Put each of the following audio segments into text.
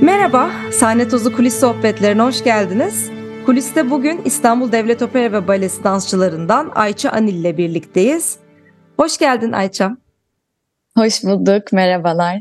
Merhaba, Sahne Tozu Kulis Sohbetlerine hoş geldiniz. Kuliste bugün İstanbul Devlet Opera ve Balesi dansçılarından Ayça Anil ile birlikteyiz. Hoş geldin Ayça. Hoş bulduk, merhabalar.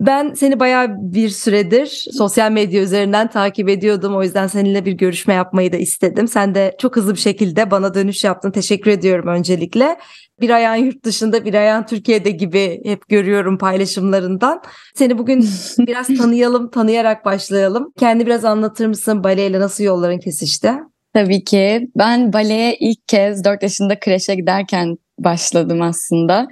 Ben seni bayağı bir süredir sosyal medya üzerinden takip ediyordum. O yüzden seninle bir görüşme yapmayı da istedim. Sen de çok hızlı bir şekilde bana dönüş yaptın. Teşekkür ediyorum öncelikle. Bir ayağın yurt dışında, bir ayağın Türkiye'de gibi hep görüyorum paylaşımlarından. Seni bugün biraz tanıyalım, tanıyarak başlayalım. Kendi biraz anlatır mısın? Baleyle nasıl yolların kesişti? Tabii ki. Ben baleye ilk kez 4 yaşında kreşe giderken başladım aslında.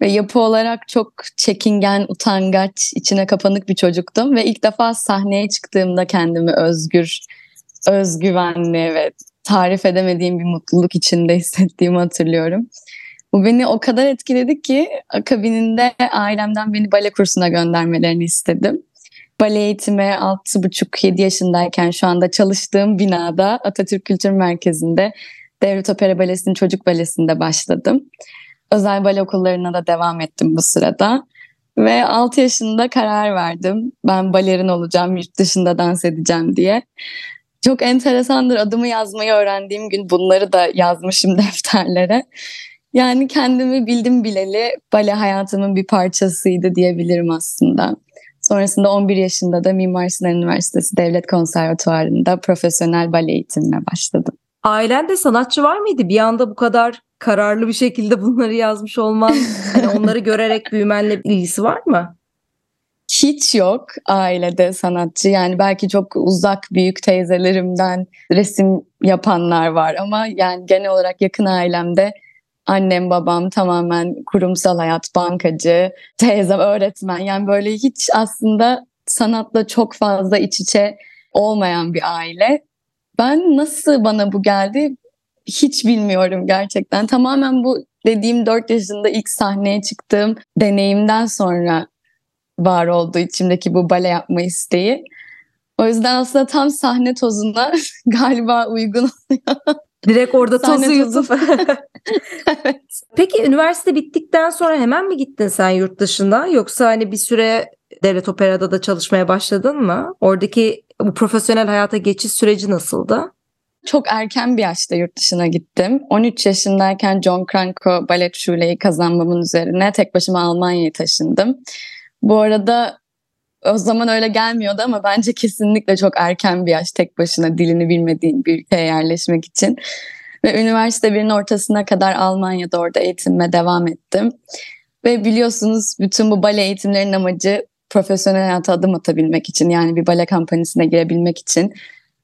Ve yapı olarak çok çekingen, utangaç, içine kapanık bir çocuktum. Ve ilk defa sahneye çıktığımda kendimi özgür, özgüvenli ve tarif edemediğim bir mutluluk içinde hissettiğimi hatırlıyorum. Bu beni o kadar etkiledi ki akabininde ailemden beni bale kursuna göndermelerini istedim. Bale eğitimi 6,5-7 yaşındayken şu anda çalıştığım binada Atatürk Kültür Merkezi'nde Devlet Opera Balesi'nin çocuk balesinde başladım. Özel bale okullarına da devam ettim bu sırada. Ve 6 yaşında karar verdim. Ben balerin olacağım, yurt dışında dans edeceğim diye. Çok enteresandır adımı yazmayı öğrendiğim gün bunları da yazmışım defterlere. Yani kendimi bildim bileli bale hayatımın bir parçasıydı diyebilirim aslında. Sonrasında 11 yaşında da Mimar Sinan Üniversitesi Devlet Konservatuvarı'nda profesyonel bale eğitimine başladım. Ailende sanatçı var mıydı? Bir anda bu kadar kararlı bir şekilde bunları yazmış olman, hani onları görerek büyümenle ilgisi var mı? Hiç yok ailede sanatçı. Yani belki çok uzak büyük teyzelerimden resim yapanlar var ama yani genel olarak yakın ailemde annem babam tamamen kurumsal hayat, bankacı, teyzem öğretmen. Yani böyle hiç aslında sanatla çok fazla iç içe olmayan bir aile. Ben nasıl bana bu geldi hiç bilmiyorum gerçekten. Tamamen bu dediğim 4 yaşında ilk sahneye çıktığım deneyimden sonra var oldu içimdeki bu bale yapma isteği. O yüzden aslında tam sahne tozuna galiba uygun oluyor. Direkt orada tozu yutup. evet. Peki üniversite bittikten sonra hemen mi gittin sen yurt dışına yoksa hani bir süre Devlet Opera'da da çalışmaya başladın mı? Oradaki bu profesyonel hayata geçiş süreci nasıldı? Çok erken bir yaşta yurt dışına gittim. 13 yaşındayken John Cranko Ballet Şule'yi kazanmamın üzerine tek başıma Almanya'ya taşındım. Bu arada o zaman öyle gelmiyordu ama bence kesinlikle çok erken bir yaş tek başına dilini bilmediğin bir ülkeye yerleşmek için. Ve üniversite birinin ortasına kadar Almanya'da orada eğitimime devam ettim. Ve biliyorsunuz bütün bu bale eğitimlerinin amacı profesyonel hayata adım atabilmek için yani bir bale kampanyasına girebilmek için.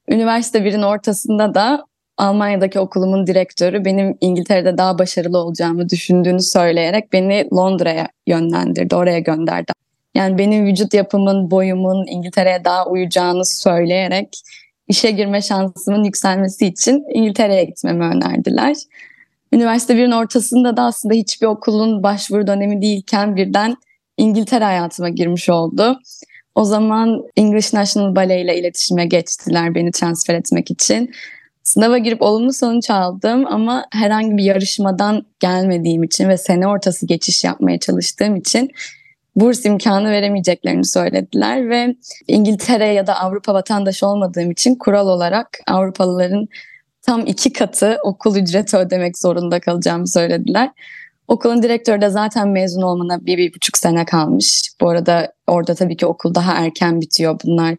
Üniversite birin ortasında da Almanya'daki okulumun direktörü benim İngiltere'de daha başarılı olacağımı düşündüğünü söyleyerek beni Londra'ya yönlendirdi, oraya gönderdi. Yani benim vücut yapımın, boyumun İngiltere'ye daha uyacağını söyleyerek işe girme şansımın yükselmesi için İngiltere'ye gitmemi önerdiler. Üniversite birin ortasında da aslında hiçbir okulun başvuru dönemi değilken birden İngiltere hayatıma girmiş oldu. O zaman English National Ballet ile iletişime geçtiler beni transfer etmek için. Sınava girip olumlu sonuç aldım ama herhangi bir yarışmadan gelmediğim için ve sene ortası geçiş yapmaya çalıştığım için burs imkanı veremeyeceklerini söylediler ve İngiltere ya da Avrupa vatandaşı olmadığım için kural olarak Avrupalıların tam iki katı okul ücreti ödemek zorunda kalacağımı söylediler. Okulun direktörü de zaten mezun olmana bir, bir buçuk sene kalmış. Bu arada orada tabii ki okul daha erken bitiyor. Bunlar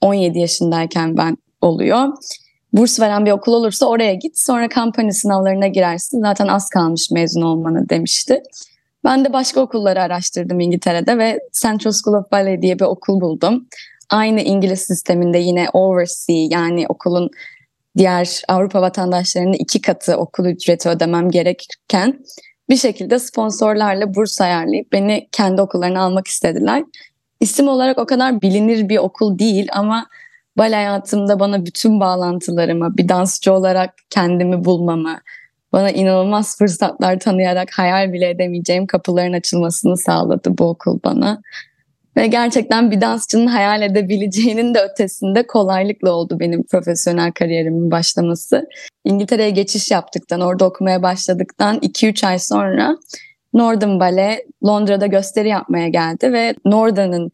17 yaşındayken ben oluyor. Burs veren bir okul olursa oraya git sonra kampanya sınavlarına girersin. Zaten az kalmış mezun olmanı demişti. Ben de başka okulları araştırdım İngiltere'de ve Central School of Ballet diye bir okul buldum. Aynı İngiliz sisteminde yine oversea yani okulun diğer Avrupa vatandaşlarının iki katı okul ücreti ödemem gerekirken bir şekilde sponsorlarla burs ayarlayıp beni kendi okullarına almak istediler. İsim olarak o kadar bilinir bir okul değil ama bal hayatımda bana bütün bağlantılarımı, bir dansçı olarak kendimi bulmamı, bana inanılmaz fırsatlar tanıyarak hayal bile edemeyeceğim kapıların açılmasını sağladı bu okul bana. Ve gerçekten bir dansçının hayal edebileceğinin de ötesinde kolaylıkla oldu benim profesyonel kariyerimin başlaması. İngiltere'ye geçiş yaptıktan, orada okumaya başladıktan 2-3 ay sonra Northern Ballet Londra'da gösteri yapmaya geldi ve Northern'ın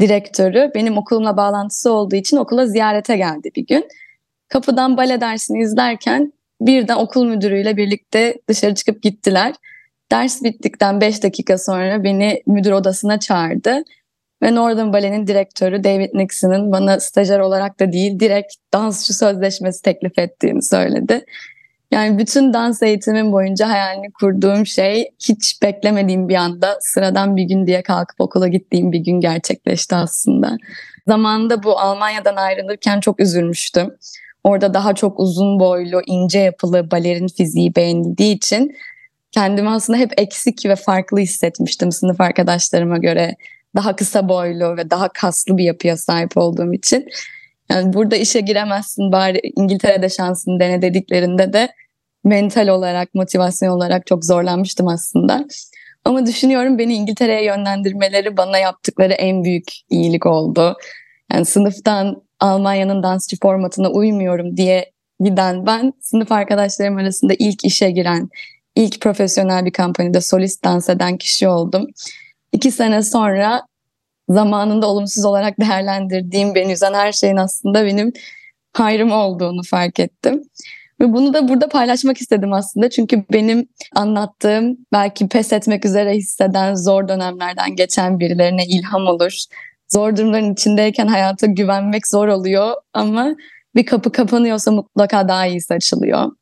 direktörü benim okulumla bağlantısı olduğu için okula ziyarete geldi bir gün. Kapıdan bale dersini izlerken birden okul müdürüyle birlikte dışarı çıkıp gittiler. Ders bittikten 5 dakika sonra beni müdür odasına çağırdı. Ve Northern Ballet'in direktörü David Nixon'ın bana stajyer olarak da değil direkt dansçı sözleşmesi teklif ettiğini söyledi. Yani bütün dans eğitimim boyunca hayalini kurduğum şey hiç beklemediğim bir anda sıradan bir gün diye kalkıp okula gittiğim bir gün gerçekleşti aslında. Zamanında bu Almanya'dan ayrılırken çok üzülmüştüm. Orada daha çok uzun boylu, ince yapılı balerin fiziği beğenildiği için kendimi aslında hep eksik ve farklı hissetmiştim sınıf arkadaşlarıma göre. Daha kısa boylu ve daha kaslı bir yapıya sahip olduğum için. Yani burada işe giremezsin bari İngiltere'de şansını dene dediklerinde de mental olarak, motivasyon olarak çok zorlanmıştım aslında. Ama düşünüyorum beni İngiltere'ye yönlendirmeleri bana yaptıkları en büyük iyilik oldu. Yani sınıftan Almanya'nın dansçı formatına uymuyorum diye giden ben sınıf arkadaşlarım arasında ilk işe giren, ilk profesyonel bir kampanjada solist dans eden kişi oldum. İki sene sonra zamanında olumsuz olarak değerlendirdiğim, beni üzen her şeyin aslında benim hayrım olduğunu fark ettim. Ve bunu da burada paylaşmak istedim aslında. Çünkü benim anlattığım belki pes etmek üzere hisseden zor dönemlerden geçen birilerine ilham olur. Zor durumların içindeyken hayata güvenmek zor oluyor ama bir kapı kapanıyorsa mutlaka daha iyisi açılıyor.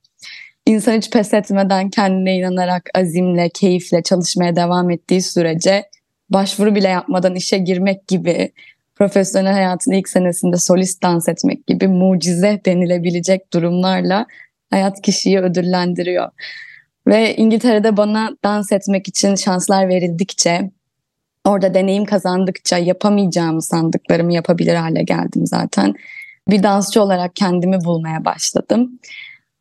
İnsan hiç pes etmeden kendine inanarak azimle, keyifle çalışmaya devam ettiği sürece başvuru bile yapmadan işe girmek gibi profesyonel hayatın ilk senesinde solist dans etmek gibi mucize denilebilecek durumlarla hayat kişiyi ödüllendiriyor. Ve İngiltere'de bana dans etmek için şanslar verildikçe, orada deneyim kazandıkça yapamayacağımı sandıklarımı yapabilir hale geldim zaten. Bir dansçı olarak kendimi bulmaya başladım.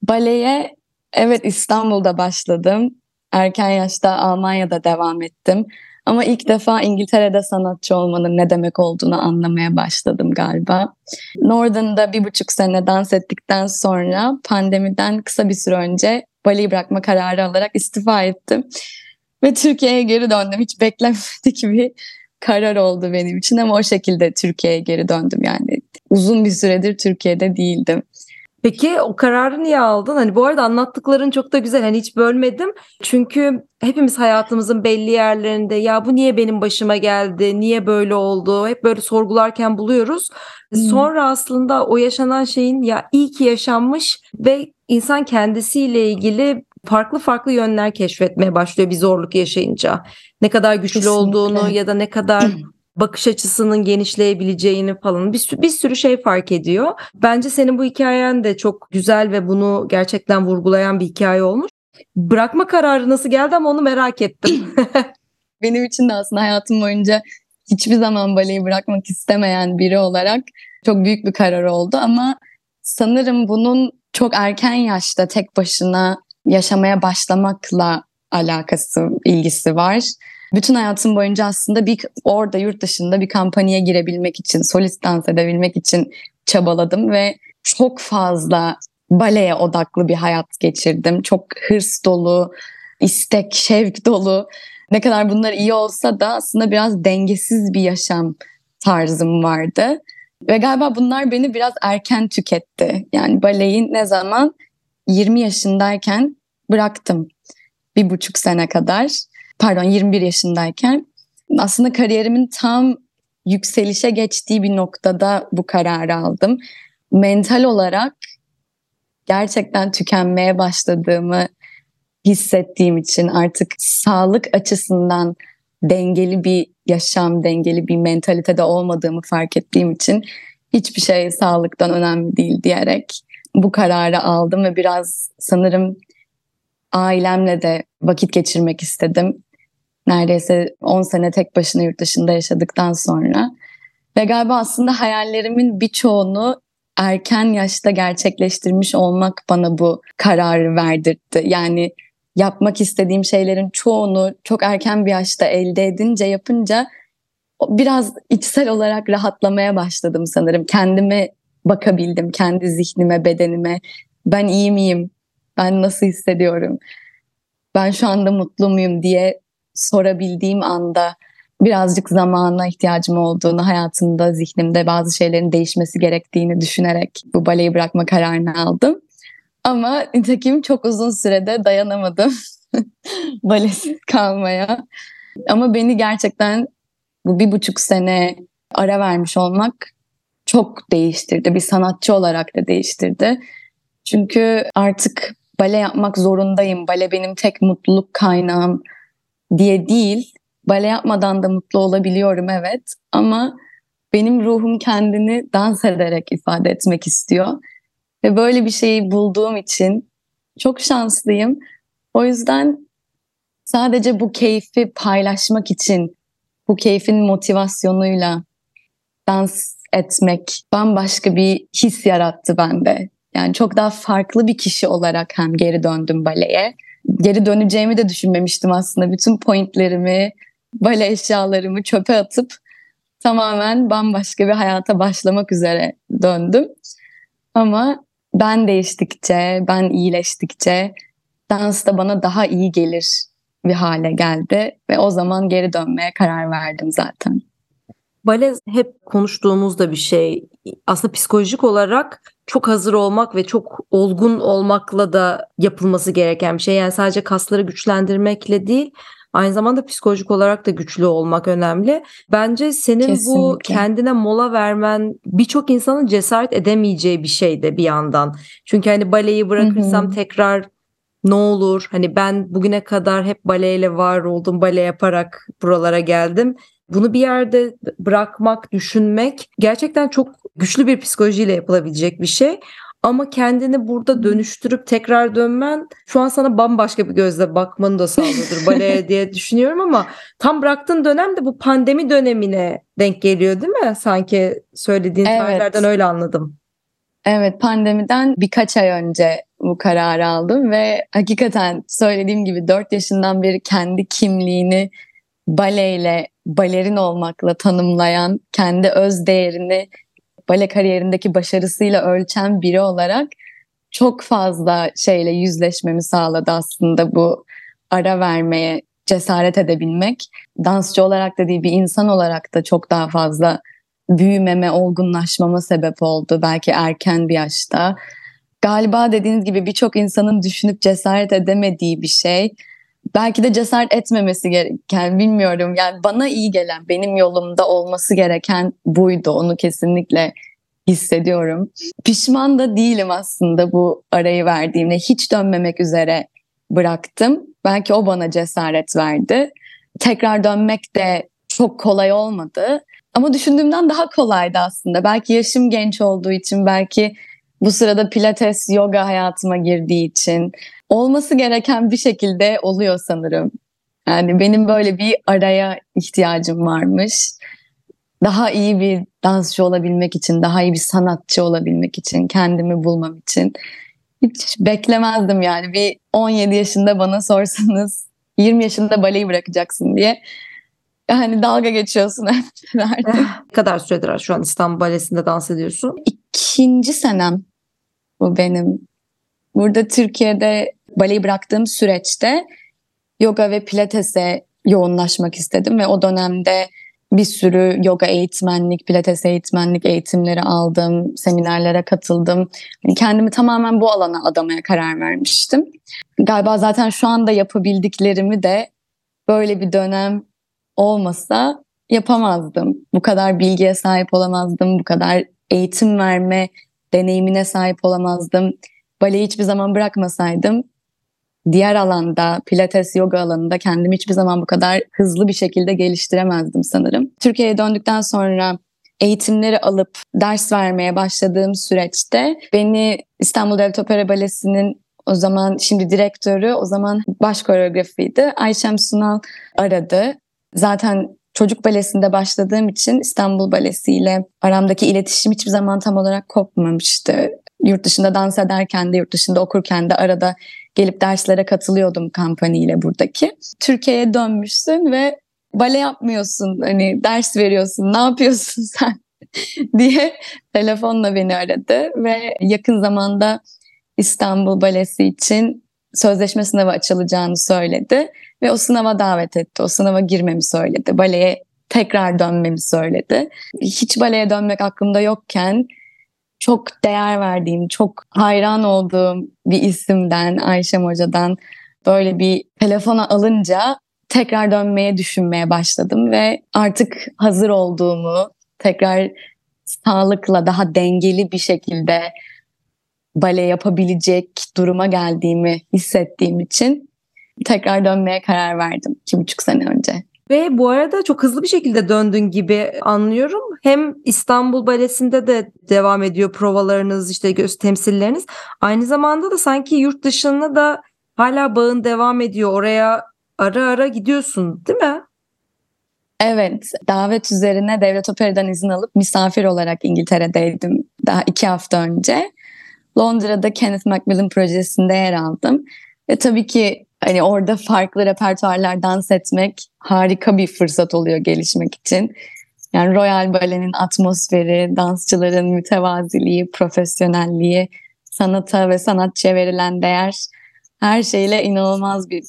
Baleye evet İstanbul'da başladım. Erken yaşta Almanya'da devam ettim. Ama ilk defa İngiltere'de sanatçı olmanın ne demek olduğunu anlamaya başladım galiba. Northern'da bir buçuk sene dans ettikten sonra pandemiden kısa bir süre önce baleyi bırakma kararı alarak istifa ettim. Ve Türkiye'ye geri döndüm. Hiç beklenmedik bir karar oldu benim için ama o şekilde Türkiye'ye geri döndüm yani. Uzun bir süredir Türkiye'de değildim. Peki o kararı niye aldın? Hani bu arada anlattıkların çok da güzel. Hani hiç bölmedim. Çünkü hepimiz hayatımızın belli yerlerinde ya bu niye benim başıma geldi? Niye böyle oldu? Hep böyle sorgularken buluyoruz. Hmm. Sonra aslında o yaşanan şeyin ya iyi ki yaşanmış ve insan kendisiyle ilgili farklı farklı yönler keşfetmeye başlıyor bir zorluk yaşayınca. Ne kadar güçlü Kesinlikle. olduğunu ya da ne kadar bakış açısının genişleyebileceğini falan bir, bir sürü şey fark ediyor. Bence senin bu hikayen de çok güzel ve bunu gerçekten vurgulayan bir hikaye olmuş. Bırakma kararı nasıl geldi ama onu merak ettim. Benim için de aslında hayatım boyunca hiçbir zaman baleyi bırakmak istemeyen biri olarak çok büyük bir karar oldu ama sanırım bunun çok erken yaşta tek başına yaşamaya başlamakla alakası, ilgisi var. Bütün hayatım boyunca aslında bir orada yurt dışında bir kampanyaya girebilmek için, solist dans edebilmek için çabaladım ve çok fazla baleye odaklı bir hayat geçirdim. Çok hırs dolu, istek, şevk dolu. Ne kadar bunlar iyi olsa da aslında biraz dengesiz bir yaşam tarzım vardı. Ve galiba bunlar beni biraz erken tüketti. Yani baleyi ne zaman 20 yaşındayken bıraktım. Bir buçuk sene kadar pardon 21 yaşındayken aslında kariyerimin tam yükselişe geçtiği bir noktada bu kararı aldım. Mental olarak gerçekten tükenmeye başladığımı hissettiğim için artık sağlık açısından dengeli bir yaşam, dengeli bir mentalitede olmadığımı fark ettiğim için hiçbir şey sağlıktan önemli değil diyerek bu kararı aldım ve biraz sanırım ailemle de vakit geçirmek istedim neredeyse 10 sene tek başına yurt dışında yaşadıktan sonra. Ve galiba aslında hayallerimin birçoğunu erken yaşta gerçekleştirmiş olmak bana bu kararı verdirtti. Yani yapmak istediğim şeylerin çoğunu çok erken bir yaşta elde edince yapınca biraz içsel olarak rahatlamaya başladım sanırım. Kendime bakabildim, kendi zihnime, bedenime. Ben iyi miyim? Ben nasıl hissediyorum? Ben şu anda mutlu muyum diye sorabildiğim anda birazcık zamana ihtiyacım olduğunu, hayatımda, zihnimde bazı şeylerin değişmesi gerektiğini düşünerek bu baleyi bırakma kararını aldım. Ama nitekim çok uzun sürede dayanamadım balesiz kalmaya. Ama beni gerçekten bu bir buçuk sene ara vermiş olmak çok değiştirdi. Bir sanatçı olarak da değiştirdi. Çünkü artık bale yapmak zorundayım. Bale benim tek mutluluk kaynağım diye değil. Bale yapmadan da mutlu olabiliyorum evet. Ama benim ruhum kendini dans ederek ifade etmek istiyor. Ve böyle bir şeyi bulduğum için çok şanslıyım. O yüzden sadece bu keyfi paylaşmak için, bu keyfin motivasyonuyla dans etmek bambaşka bir his yarattı bende. Yani çok daha farklı bir kişi olarak hem geri döndüm baleye. Geri döneceğimi de düşünmemiştim aslında. Bütün pointlerimi, bale eşyalarımı çöpe atıp tamamen bambaşka bir hayata başlamak üzere döndüm. Ama ben değiştikçe, ben iyileştikçe dans da bana daha iyi gelir bir hale geldi ve o zaman geri dönmeye karar verdim zaten. Bale hep konuştuğumuzda bir şey. Aslında psikolojik olarak çok hazır olmak ve çok olgun olmakla da yapılması gereken bir şey. Yani sadece kasları güçlendirmekle değil, aynı zamanda psikolojik olarak da güçlü olmak önemli. Bence senin Kesinlikle. bu kendine mola vermen birçok insanın cesaret edemeyeceği bir şey de bir yandan. Çünkü hani baleyi bırakırsam Hı-hı. tekrar ne olur hani ben bugüne kadar hep baleyle var oldum bale yaparak buralara geldim bunu bir yerde bırakmak, düşünmek gerçekten çok güçlü bir psikolojiyle yapılabilecek bir şey. Ama kendini burada dönüştürüp tekrar dönmen şu an sana bambaşka bir gözle bakmanı da sağlıyordur baleye diye düşünüyorum ama tam bıraktığın dönem de bu pandemi dönemine denk geliyor değil mi? Sanki söylediğin evet. tarihlerden öyle anladım. Evet pandemiden birkaç ay önce bu kararı aldım ve hakikaten söylediğim gibi 4 yaşından beri kendi kimliğini baleyle, balerin olmakla tanımlayan, kendi öz değerini bale kariyerindeki başarısıyla ölçen biri olarak çok fazla şeyle yüzleşmemi sağladı aslında bu ara vermeye cesaret edebilmek. Dansçı olarak da değil bir insan olarak da çok daha fazla büyümeme, olgunlaşmama sebep oldu. Belki erken bir yaşta. Galiba dediğiniz gibi birçok insanın düşünüp cesaret edemediği bir şey belki de cesaret etmemesi gereken bilmiyorum. Yani bana iyi gelen, benim yolumda olması gereken buydu. Onu kesinlikle hissediyorum. Pişman da değilim aslında bu arayı verdiğimde. Hiç dönmemek üzere bıraktım. Belki o bana cesaret verdi. Tekrar dönmek de çok kolay olmadı. Ama düşündüğümden daha kolaydı aslında. Belki yaşım genç olduğu için, belki bu sırada pilates, yoga hayatıma girdiği için olması gereken bir şekilde oluyor sanırım. Yani benim böyle bir araya ihtiyacım varmış. Daha iyi bir dansçı olabilmek için, daha iyi bir sanatçı olabilmek için, kendimi bulmam için. Hiç beklemezdim yani. Bir 17 yaşında bana sorsanız 20 yaşında baleyi bırakacaksın diye. Yani dalga geçiyorsun derdim. ne kadar süredir şu an İstanbul Balesi'nde dans ediyorsun? İkinci senem bu benim. Burada Türkiye'de baleyi bıraktığım süreçte yoga ve pilatese yoğunlaşmak istedim ve o dönemde bir sürü yoga eğitmenlik, pilates eğitmenlik eğitimleri aldım, seminerlere katıldım. Yani kendimi tamamen bu alana adamaya karar vermiştim. Galiba zaten şu anda yapabildiklerimi de böyle bir dönem olmasa yapamazdım. Bu kadar bilgiye sahip olamazdım, bu kadar eğitim verme deneyimine sahip olamazdım. Baleyi hiçbir zaman bırakmasaydım diğer alanda pilates yoga alanında kendimi hiçbir zaman bu kadar hızlı bir şekilde geliştiremezdim sanırım. Türkiye'ye döndükten sonra eğitimleri alıp ders vermeye başladığım süreçte beni İstanbul Devlet Opera Balesi'nin o zaman şimdi direktörü, o zaman baş koreografiydi. Ayşem Sunal aradı. Zaten çocuk balesinde başladığım için İstanbul Balesi ile aramdaki iletişim hiçbir zaman tam olarak kopmamıştı. Yurt dışında dans ederken de, yurt dışında okurken de arada gelip derslere katılıyordum kampanya buradaki. Türkiye'ye dönmüşsün ve bale yapmıyorsun, hani ders veriyorsun, ne yapıyorsun sen diye telefonla beni aradı ve yakın zamanda İstanbul Balesi için sözleşme sınavı açılacağını söyledi ve o sınava davet etti. O sınava girmemi söyledi. Baleye tekrar dönmemi söyledi. Hiç baleye dönmek aklımda yokken çok değer verdiğim, çok hayran olduğum bir isimden, Ayşem Hoca'dan böyle bir telefona alınca tekrar dönmeye düşünmeye başladım ve artık hazır olduğumu, tekrar sağlıkla daha dengeli bir şekilde bale yapabilecek duruma geldiğimi hissettiğim için tekrar dönmeye karar verdim iki buçuk sene önce. Ve bu arada çok hızlı bir şekilde döndün gibi anlıyorum. Hem İstanbul Balesi'nde de devam ediyor provalarınız, işte göz temsilleriniz. Aynı zamanda da sanki yurt dışına da hala bağın devam ediyor. Oraya ara ara gidiyorsun değil mi? Evet, davet üzerine Devlet Opera'dan izin alıp misafir olarak İngiltere'deydim daha iki hafta önce. Londra'da Kenneth Macmillan projesinde yer aldım. Ve tabii ki hani orada farklı repertuarlar dans etmek harika bir fırsat oluyor gelişmek için. Yani Royal Ballet'in atmosferi, dansçıların mütevaziliği, profesyonelliği, sanata ve sanatçıya verilen değer her şeyle inanılmaz bir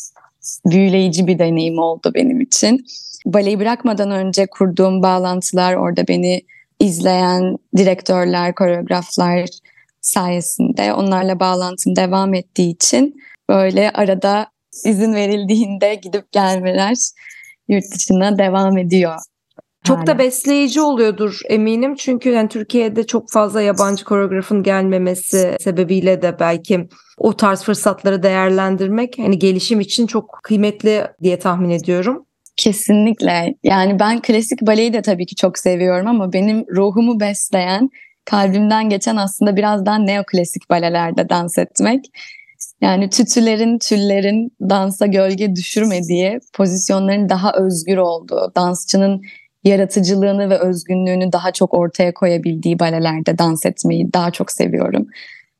büyüleyici bir deneyim oldu benim için. Baleyi bırakmadan önce kurduğum bağlantılar orada beni izleyen direktörler, koreograflar sayesinde onlarla bağlantım devam ettiği için böyle arada izin verildiğinde gidip gelmeler yurt dışına devam ediyor. Çok Hala. da besleyici oluyordur eminim çünkü yani Türkiye'de çok fazla yabancı koreografın gelmemesi sebebiyle de belki o tarz fırsatları değerlendirmek hani gelişim için çok kıymetli diye tahmin ediyorum. Kesinlikle. Yani ben klasik baleyi de tabii ki çok seviyorum ama benim ruhumu besleyen, kalbimden geçen aslında birazdan neoklasik balelerde dans etmek. Yani tütülerin, tüllerin dansa gölge düşürmediği, pozisyonların daha özgür olduğu, dansçının yaratıcılığını ve özgünlüğünü daha çok ortaya koyabildiği balelerde dans etmeyi daha çok seviyorum.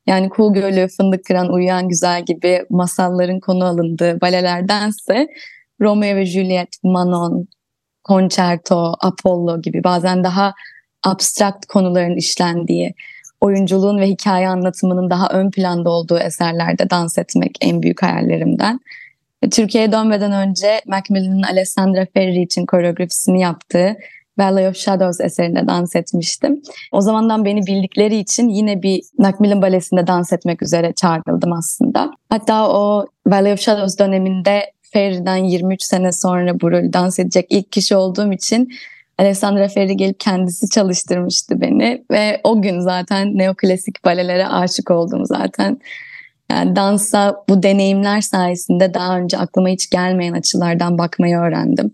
Yani Kuğu Gölü, Fındık Kıran, Uyuyan Güzel gibi masalların konu alındığı balelerdense Romeo ve Juliet, Manon, Concerto, Apollo gibi bazen daha abstrakt konuların işlendiği, oyunculuğun ve hikaye anlatımının daha ön planda olduğu eserlerde dans etmek en büyük hayallerimden. Türkiye'ye dönmeden önce Macmillan'ın Alessandra Ferri için koreografisini yaptığı Valley of Shadows eserinde dans etmiştim. O zamandan beni bildikleri için yine bir Macmillan Balesi'nde dans etmek üzere çağrıldım aslında. Hatta o Valley of Shadows döneminde Ferri'den 23 sene sonra bu rolü dans edecek ilk kişi olduğum için Alessandra Ferri gelip kendisi çalıştırmıştı beni ve o gün zaten neoklasik balelere aşık oldum zaten. Yani dansa bu deneyimler sayesinde daha önce aklıma hiç gelmeyen açılardan bakmayı öğrendim.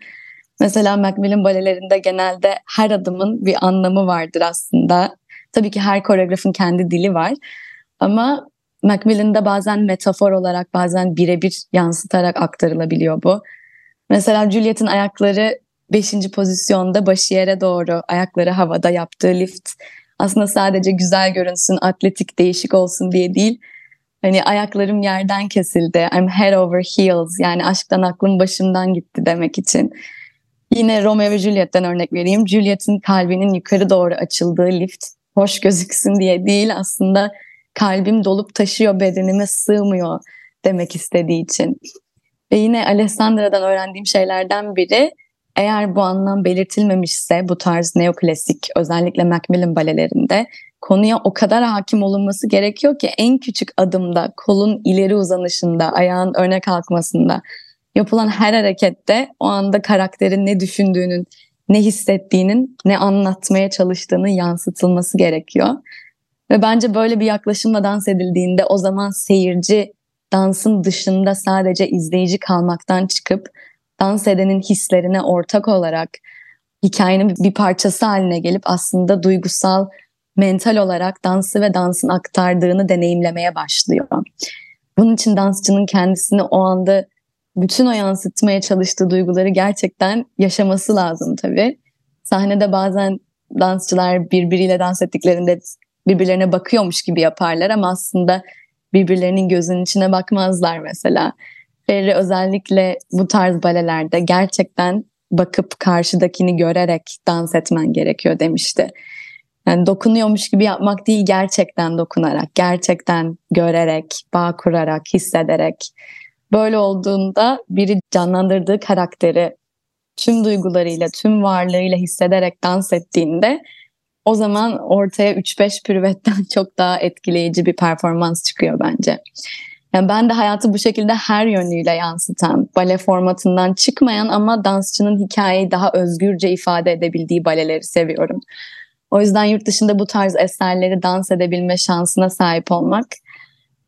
Mesela Macmillan balelerinde genelde her adımın bir anlamı vardır aslında. Tabii ki her koreografın kendi dili var. Ama Macmillan'da bazen metafor olarak bazen birebir yansıtarak aktarılabiliyor bu. Mesela Juliet'in ayakları 5. pozisyonda başı yere doğru ayakları havada yaptığı lift aslında sadece güzel görünsün, atletik, değişik olsun diye değil. Hani ayaklarım yerden kesildi. I'm head over heels. Yani aşktan aklım başımdan gitti demek için. Yine Romeo ve Juliet'ten örnek vereyim. Juliet'in kalbinin yukarı doğru açıldığı lift hoş gözüksün diye değil aslında kalbim dolup taşıyor bedenime sığmıyor demek istediği için. Ve yine Alessandra'dan öğrendiğim şeylerden biri eğer bu anlam belirtilmemişse bu tarz neoklasik özellikle Macmillan balelerinde konuya o kadar hakim olunması gerekiyor ki en küçük adımda, kolun ileri uzanışında, ayağın öne kalkmasında yapılan her harekette o anda karakterin ne düşündüğünün, ne hissettiğinin, ne anlatmaya çalıştığını yansıtılması gerekiyor. Ve bence böyle bir yaklaşımla dans edildiğinde o zaman seyirci dansın dışında sadece izleyici kalmaktan çıkıp dans edenin hislerine ortak olarak hikayenin bir parçası haline gelip aslında duygusal, mental olarak dansı ve dansın aktardığını deneyimlemeye başlıyor. Bunun için dansçının kendisini o anda bütün o yansıtmaya çalıştığı duyguları gerçekten yaşaması lazım tabii. Sahnede bazen dansçılar birbiriyle dans ettiklerinde birbirlerine bakıyormuş gibi yaparlar ama aslında birbirlerinin gözünün içine bakmazlar mesela. Ferri özellikle bu tarz balelerde gerçekten bakıp karşıdakini görerek dans etmen gerekiyor demişti. Yani dokunuyormuş gibi yapmak değil gerçekten dokunarak, gerçekten görerek, bağ kurarak, hissederek. Böyle olduğunda biri canlandırdığı karakteri tüm duygularıyla, tüm varlığıyla hissederek dans ettiğinde o zaman ortaya 3-5 pürüvetten çok daha etkileyici bir performans çıkıyor bence. Yani ben de hayatı bu şekilde her yönüyle yansıtan, bale formatından çıkmayan ama dansçının hikayeyi daha özgürce ifade edebildiği baleleri seviyorum. O yüzden yurt dışında bu tarz eserleri dans edebilme şansına sahip olmak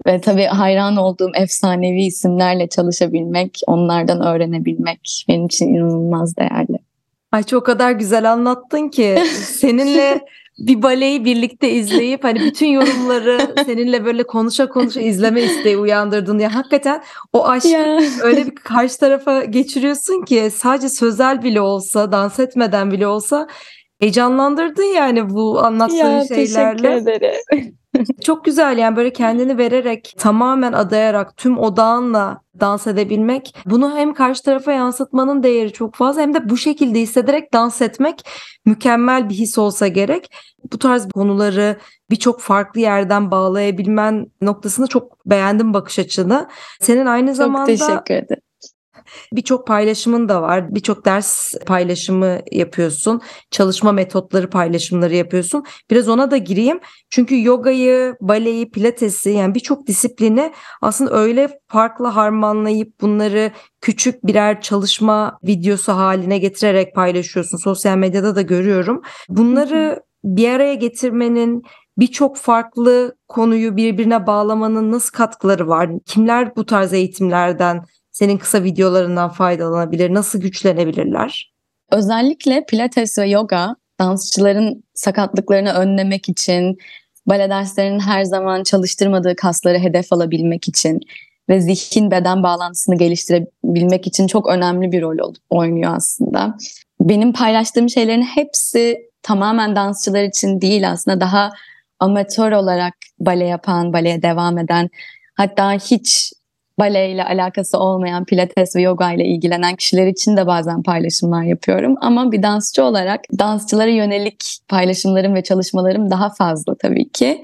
ve tabii hayran olduğum efsanevi isimlerle çalışabilmek, onlardan öğrenebilmek benim için inanılmaz değerli. Ay çok kadar güzel anlattın ki seninle bir baleyi birlikte izleyip hani bütün yorumları seninle böyle konuşa konuşa izleme isteği uyandırdın ya hakikaten o aşkı ya. öyle bir karşı tarafa geçiriyorsun ki sadece sözel bile olsa dans etmeden bile olsa heyecanlandırdın yani bu anlattığın ya, şeylerle. Teşekkür ederim. Çok güzel yani böyle kendini vererek tamamen adayarak tüm odağınla dans edebilmek bunu hem karşı tarafa yansıtmanın değeri çok fazla hem de bu şekilde hissederek dans etmek mükemmel bir his olsa gerek. Bu tarz konuları birçok farklı yerden bağlayabilmen noktasını çok beğendim bakış açını. Senin aynı zamanda çok teşekkür ederim. Birçok paylaşımın da var. Birçok ders paylaşımı yapıyorsun. Çalışma metotları paylaşımları yapıyorsun. Biraz ona da gireyim. Çünkü yogayı, baleyi, pilatesi yani birçok disiplini aslında öyle farklı harmanlayıp bunları küçük birer çalışma videosu haline getirerek paylaşıyorsun. Sosyal medyada da görüyorum. Bunları bir araya getirmenin birçok farklı konuyu birbirine bağlamanın nasıl katkıları var? Kimler bu tarz eğitimlerden senin kısa videolarından faydalanabilir? Nasıl güçlenebilirler? Özellikle pilates ve yoga dansçıların sakatlıklarını önlemek için, bale derslerinin her zaman çalıştırmadığı kasları hedef alabilmek için ve zihin beden bağlantısını geliştirebilmek için çok önemli bir rol oynuyor aslında. Benim paylaştığım şeylerin hepsi tamamen dansçılar için değil aslında daha amatör olarak bale yapan, baleye devam eden hatta hiç bale ile alakası olmayan pilates ve yoga ile ilgilenen kişiler için de bazen paylaşımlar yapıyorum. Ama bir dansçı olarak dansçılara yönelik paylaşımlarım ve çalışmalarım daha fazla tabii ki.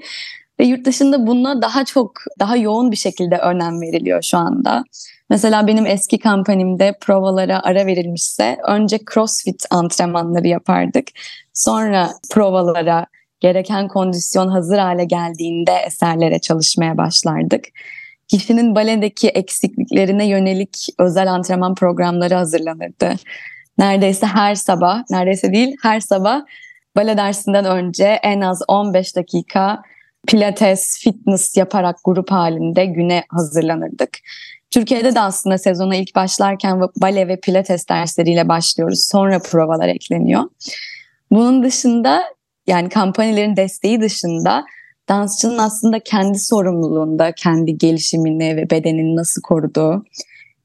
Ve yurt dışında buna daha çok, daha yoğun bir şekilde önem veriliyor şu anda. Mesela benim eski kampanimde provalara ara verilmişse önce crossfit antrenmanları yapardık. Sonra provalara gereken kondisyon hazır hale geldiğinde eserlere çalışmaya başlardık kişinin baledeki eksikliklerine yönelik özel antrenman programları hazırlanırdı. Neredeyse her sabah, neredeyse değil her sabah bale dersinden önce en az 15 dakika pilates, fitness yaparak grup halinde güne hazırlanırdık. Türkiye'de de aslında sezona ilk başlarken bale ve pilates dersleriyle başlıyoruz. Sonra provalar ekleniyor. Bunun dışında yani kampanyelerin desteği dışında dansçının aslında kendi sorumluluğunda kendi gelişimini ve bedenini nasıl koruduğu,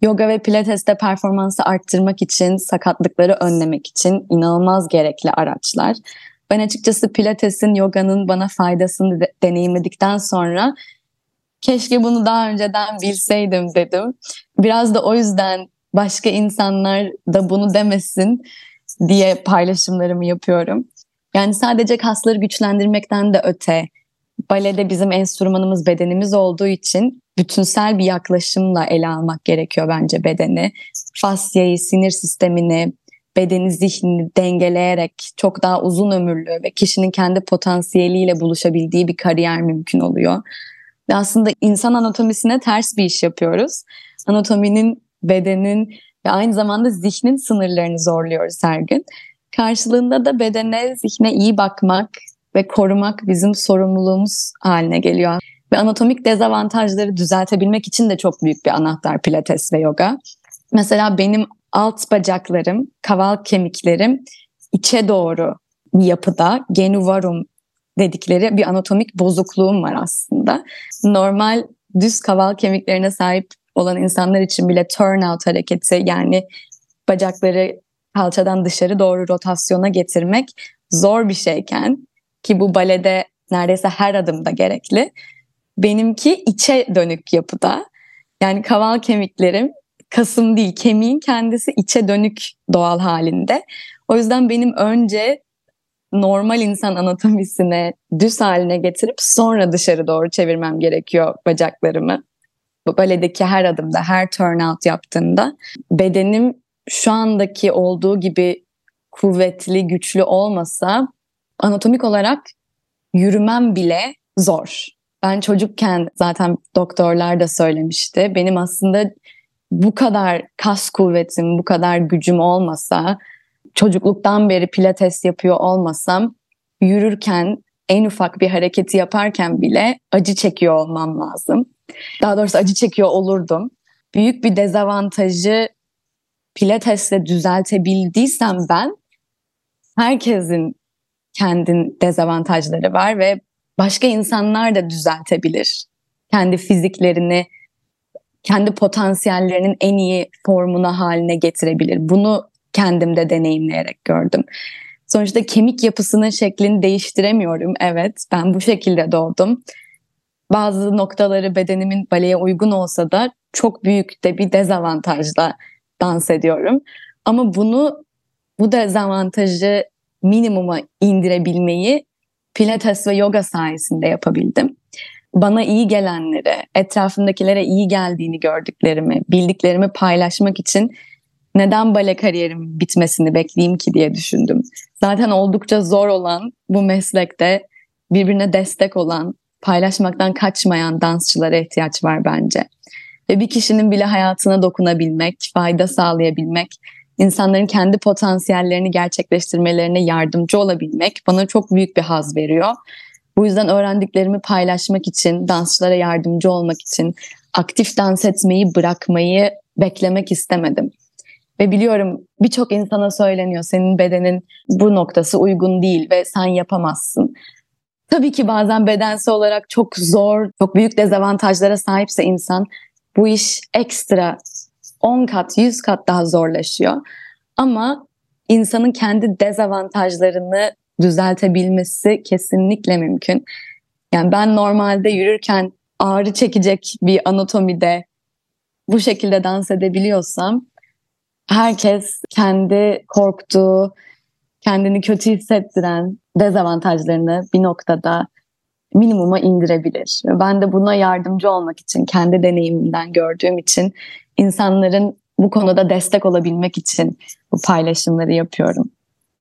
yoga ve pilateste performansı arttırmak için, sakatlıkları önlemek için inanılmaz gerekli araçlar. Ben açıkçası pilatesin, yoganın bana faydasını de, deneyimledikten sonra keşke bunu daha önceden bilseydim dedim. Biraz da o yüzden başka insanlar da bunu demesin diye paylaşımlarımı yapıyorum. Yani sadece kasları güçlendirmekten de öte balede bizim enstrümanımız bedenimiz olduğu için bütünsel bir yaklaşımla ele almak gerekiyor bence bedeni. Fasyayı, sinir sistemini, bedeni, zihnini dengeleyerek çok daha uzun ömürlü ve kişinin kendi potansiyeliyle buluşabildiği bir kariyer mümkün oluyor. Ve aslında insan anatomisine ters bir iş yapıyoruz. Anatominin, bedenin ve aynı zamanda zihnin sınırlarını zorluyoruz her gün. Karşılığında da bedene, zihne iyi bakmak, ve korumak bizim sorumluluğumuz haline geliyor. Ve anatomik dezavantajları düzeltebilmek için de çok büyük bir anahtar pilates ve yoga. Mesela benim alt bacaklarım, kaval kemiklerim içe doğru bir yapıda genuvarum dedikleri bir anatomik bozukluğum var aslında. Normal düz kaval kemiklerine sahip olan insanlar için bile turnout hareketi yani bacakları kalçadan dışarı doğru rotasyona getirmek zor bir şeyken ki bu balede neredeyse her adımda gerekli. Benimki içe dönük yapıda. Yani kaval kemiklerim kasım değil kemiğin kendisi içe dönük doğal halinde. O yüzden benim önce normal insan anatomisine düz haline getirip sonra dışarı doğru çevirmem gerekiyor bacaklarımı. Baledeki her adımda, her turnout yaptığımda bedenim şu andaki olduğu gibi kuvvetli, güçlü olmasa anatomik olarak yürümem bile zor. Ben çocukken zaten doktorlar da söylemişti. Benim aslında bu kadar kas kuvvetim, bu kadar gücüm olmasa, çocukluktan beri pilates yapıyor olmasam yürürken en ufak bir hareketi yaparken bile acı çekiyor olmam lazım. Daha doğrusu acı çekiyor olurdum. Büyük bir dezavantajı pilatesle düzeltebildiysem ben herkesin kendi dezavantajları var ve başka insanlar da düzeltebilir. Kendi fiziklerini, kendi potansiyellerinin en iyi formuna haline getirebilir. Bunu kendimde deneyimleyerek gördüm. Sonuçta kemik yapısının şeklini değiştiremiyorum. Evet, ben bu şekilde doğdum. Bazı noktaları bedenimin baleye uygun olsa da çok büyük de bir dezavantajla dans ediyorum. Ama bunu bu dezavantajı minimuma indirebilmeyi pilates ve yoga sayesinde yapabildim. Bana iyi gelenleri, etrafımdakilere iyi geldiğini gördüklerimi, bildiklerimi paylaşmak için neden bale kariyerim bitmesini bekleyeyim ki diye düşündüm. Zaten oldukça zor olan bu meslekte birbirine destek olan, paylaşmaktan kaçmayan dansçılara ihtiyaç var bence. Ve bir kişinin bile hayatına dokunabilmek, fayda sağlayabilmek, insanların kendi potansiyellerini gerçekleştirmelerine yardımcı olabilmek bana çok büyük bir haz veriyor. Bu yüzden öğrendiklerimi paylaşmak için, dansçılara yardımcı olmak için, aktif dans etmeyi bırakmayı beklemek istemedim. Ve biliyorum birçok insana söyleniyor senin bedenin bu noktası uygun değil ve sen yapamazsın. Tabii ki bazen bedensel olarak çok zor, çok büyük dezavantajlara sahipse insan bu iş ekstra 10 kat, 100 kat daha zorlaşıyor. Ama insanın kendi dezavantajlarını düzeltebilmesi kesinlikle mümkün. Yani ben normalde yürürken ağrı çekecek bir anatomide bu şekilde dans edebiliyorsam herkes kendi korktuğu, kendini kötü hissettiren dezavantajlarını bir noktada minimuma indirebilir. Ben de buna yardımcı olmak için, kendi deneyimimden gördüğüm için insanların bu konuda destek olabilmek için bu paylaşımları yapıyorum.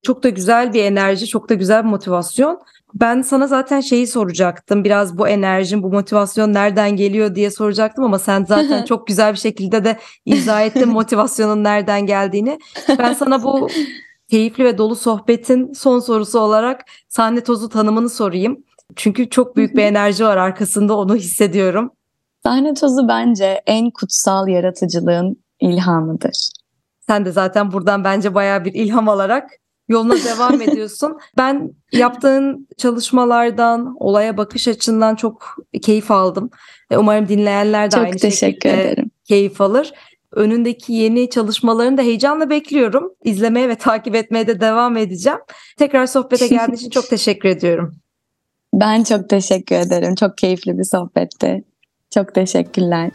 Çok da güzel bir enerji, çok da güzel bir motivasyon. Ben sana zaten şeyi soracaktım. Biraz bu enerjin, bu motivasyon nereden geliyor diye soracaktım ama sen zaten çok güzel bir şekilde de izah ettin motivasyonun nereden geldiğini. Ben sana bu keyifli ve dolu sohbetin son sorusu olarak sahne tozu tanımını sorayım. Çünkü çok büyük bir enerji var arkasında onu hissediyorum. Sahne tozu bence en kutsal yaratıcılığın ilhamıdır. Sen de zaten buradan bence bayağı bir ilham alarak yoluna devam ediyorsun. Ben yaptığın çalışmalardan, olaya bakış açından çok keyif aldım. Umarım dinleyenler de çok aynı teşekkür şekilde ederim. keyif alır. Önündeki yeni çalışmalarını da heyecanla bekliyorum. İzlemeye ve takip etmeye de devam edeceğim. Tekrar sohbete geldiğin için çok teşekkür ediyorum. Ben çok teşekkür ederim. Çok keyifli bir sohbetti. Çok teşekkürler.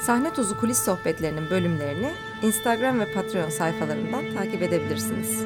Sahne Tozu Kulis Sohbetlerinin bölümlerini Instagram ve Patreon sayfalarından takip edebilirsiniz.